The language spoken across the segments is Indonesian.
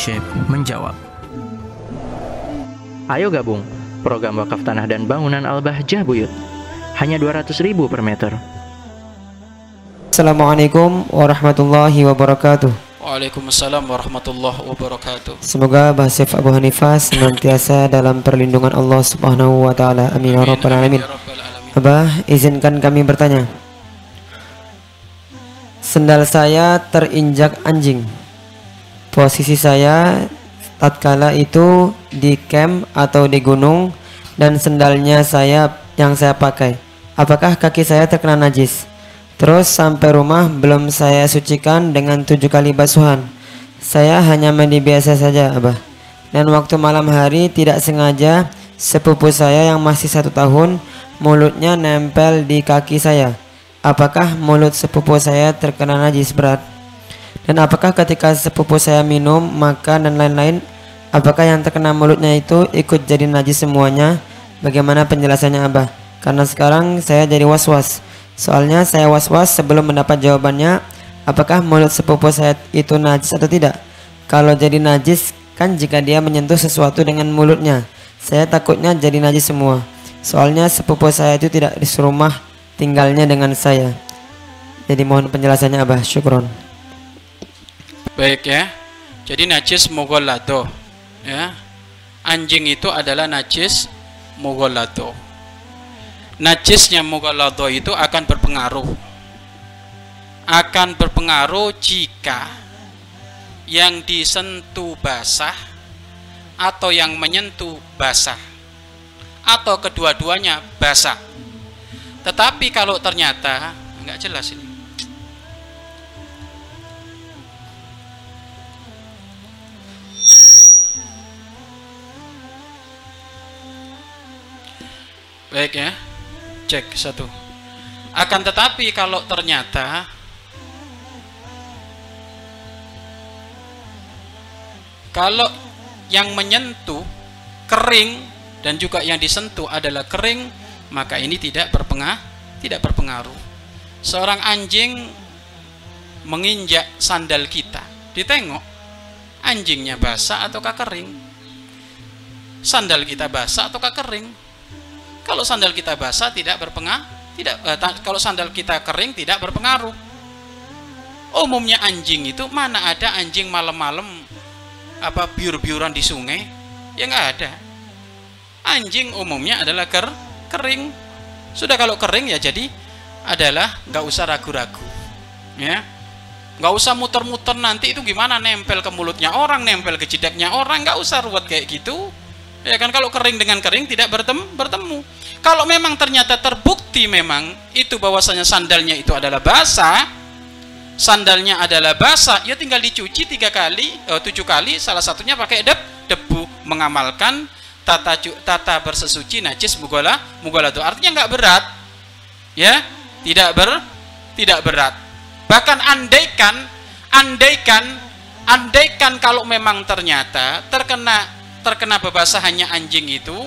Syekh menjawab. Ayo gabung program wakaf tanah dan bangunan Al-Bahjah Buyut. Hanya 200 ribu per meter. Assalamualaikum warahmatullahi wabarakatuh. Waalaikumsalam warahmatullahi wabarakatuh. Semoga Syekh Abu Hanifah senantiasa dalam perlindungan Allah Subhanahu wa taala. Amin ya rabbal alamin. Ya Rabbal alamin. Abah, izinkan kami bertanya. Sendal saya terinjak anjing. Posisi saya tatkala itu di camp atau di gunung dan sendalnya saya yang saya pakai. Apakah kaki saya terkena najis? Terus sampai rumah belum saya sucikan dengan tujuh kali basuhan. Saya hanya mandi biasa saja, Abah. Dan waktu malam hari tidak sengaja sepupu saya yang masih satu tahun mulutnya nempel di kaki saya. Apakah mulut sepupu saya terkena najis berat? Dan apakah ketika sepupu saya minum, makan dan lain-lain, apakah yang terkena mulutnya itu ikut jadi najis semuanya? Bagaimana penjelasannya Abah? Karena sekarang saya jadi was-was. Soalnya saya was-was sebelum mendapat jawabannya, apakah mulut sepupu saya itu najis atau tidak? Kalau jadi najis, kan jika dia menyentuh sesuatu dengan mulutnya. Saya takutnya jadi najis semua. Soalnya sepupu saya itu tidak di serumah tinggalnya dengan saya. Jadi mohon penjelasannya Abah. Syukron. Baik ya. Jadi najis mughalladoh ya. Anjing itu adalah najis mughalladoh. Najisnya mughalladoh itu akan berpengaruh. Akan berpengaruh jika yang disentuh basah atau yang menyentuh basah atau kedua-duanya basah. Tetapi kalau ternyata nggak jelas ini. Baik ya, cek satu. Akan tetapi kalau ternyata kalau yang menyentuh kering dan juga yang disentuh adalah kering, maka ini tidak berpengaruh, tidak berpengaruh. Seorang anjing menginjak sandal kita, ditengok anjingnya basah ataukah kering. Sandal kita basah ataukah kering. Kalau sandal kita basah tidak berpengaruh, tidak eh, kalau sandal kita kering tidak berpengaruh. Umumnya anjing itu mana ada anjing malam-malam apa biur-biuran di sungai? Ya nggak ada. Anjing umumnya adalah ker kering. Sudah kalau kering ya jadi adalah nggak usah ragu-ragu. Ya. Nggak usah muter-muter nanti itu gimana nempel ke mulutnya orang, nempel ke jidatnya orang, nggak usah ruwet kayak gitu. Ya kan kalau kering dengan kering tidak bertemu, bertemu. Kalau memang ternyata terbukti memang itu bahwasanya sandalnya itu adalah basah, sandalnya adalah basah, ya tinggal dicuci tiga kali, eh, tujuh kali, salah satunya pakai deb, debu, mengamalkan tata tata bersesuci najis mugola mugola itu artinya nggak berat, ya, tidak ber, tidak berat. Bahkan andaikan, andaikan, andaikan kalau memang ternyata terkena terkena bebasahannya anjing itu,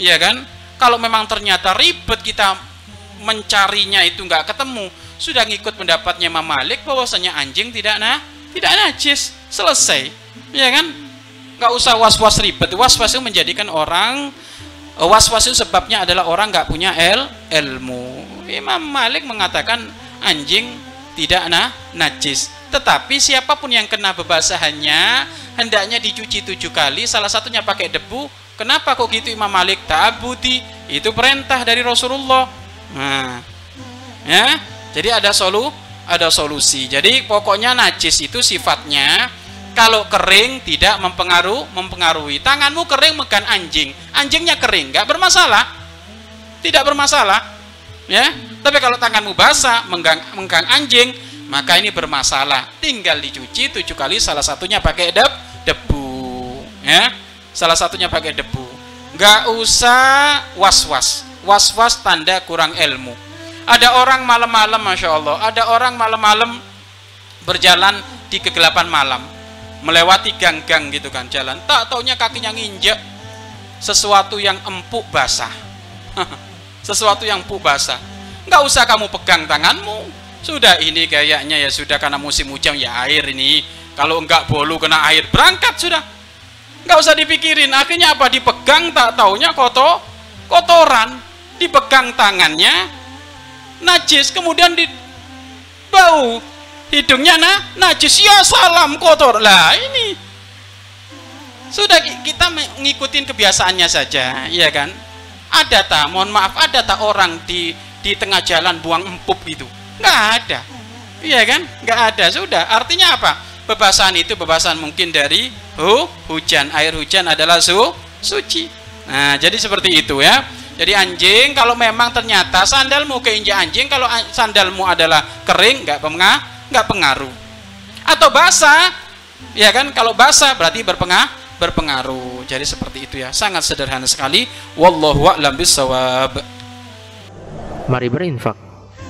ya kan? Kalau memang ternyata ribet kita mencarinya itu nggak ketemu, sudah ngikut pendapatnya Imam Malik bahwasanya anjing tidak nah tidak najis, selesai, ya kan? Nggak usah was-was ribet, was-was itu menjadikan orang eh, was-was itu sebabnya adalah orang nggak punya el ilmu. Imam Malik mengatakan anjing tidak nah najis, tetapi siapa pun yang kena bebasahannya hendaknya dicuci tujuh kali, salah satunya pakai debu. Kenapa kok gitu Imam Malik? Ta'abudi, itu perintah dari Rasulullah. Nah, ya, jadi ada solu, ada solusi. Jadi pokoknya najis itu sifatnya kalau kering tidak mempengaruh, mempengaruhi. Tanganmu kering megang anjing, anjingnya kering, nggak bermasalah, tidak bermasalah, ya. Tapi kalau tanganmu basah menggang, menggang anjing, maka ini bermasalah. Tinggal dicuci tujuh kali, salah satunya pakai deb, debu, ya. Salah satunya pakai debu. Nggak usah was-was, was-was tanda kurang ilmu. Ada orang malam-malam, masya Allah, ada orang malam-malam berjalan di kegelapan malam, melewati gang-gang gitu kan jalan. Tak taunya kakinya nginjek sesuatu yang empuk basah. sesuatu yang empuk basah. Nggak usah kamu pegang tanganmu. Sudah ini kayaknya ya sudah karena musim hujan ya air ini. Kalau enggak bolu kena air berangkat sudah. Nggak usah dipikirin akhirnya apa? Dipegang tak taunya kotor kotoran. Dipegang tangannya najis kemudian di bau. Hidungnya nah najis. Ya salam kotor. Lah ini. Sudah kita mengikuti kebiasaannya saja ya kan? Ada tak mohon maaf ada tak orang di di tengah jalan buang empuk gitu nggak ada. Iya kan? Nggak ada. Sudah. Artinya apa? Bebasan itu bebasan mungkin dari hu, hujan. Air hujan adalah su, suci. Nah jadi seperti itu ya. Jadi anjing kalau memang ternyata sandalmu keinjak anjing kalau sandalmu adalah kering nggak pengah nggak pengaruh. Atau basah. Ya kan? Kalau basah berarti berpengah berpengaruh. Jadi seperti itu ya. Sangat sederhana sekali. Wallahu a'lam bissawab. Mari berinfak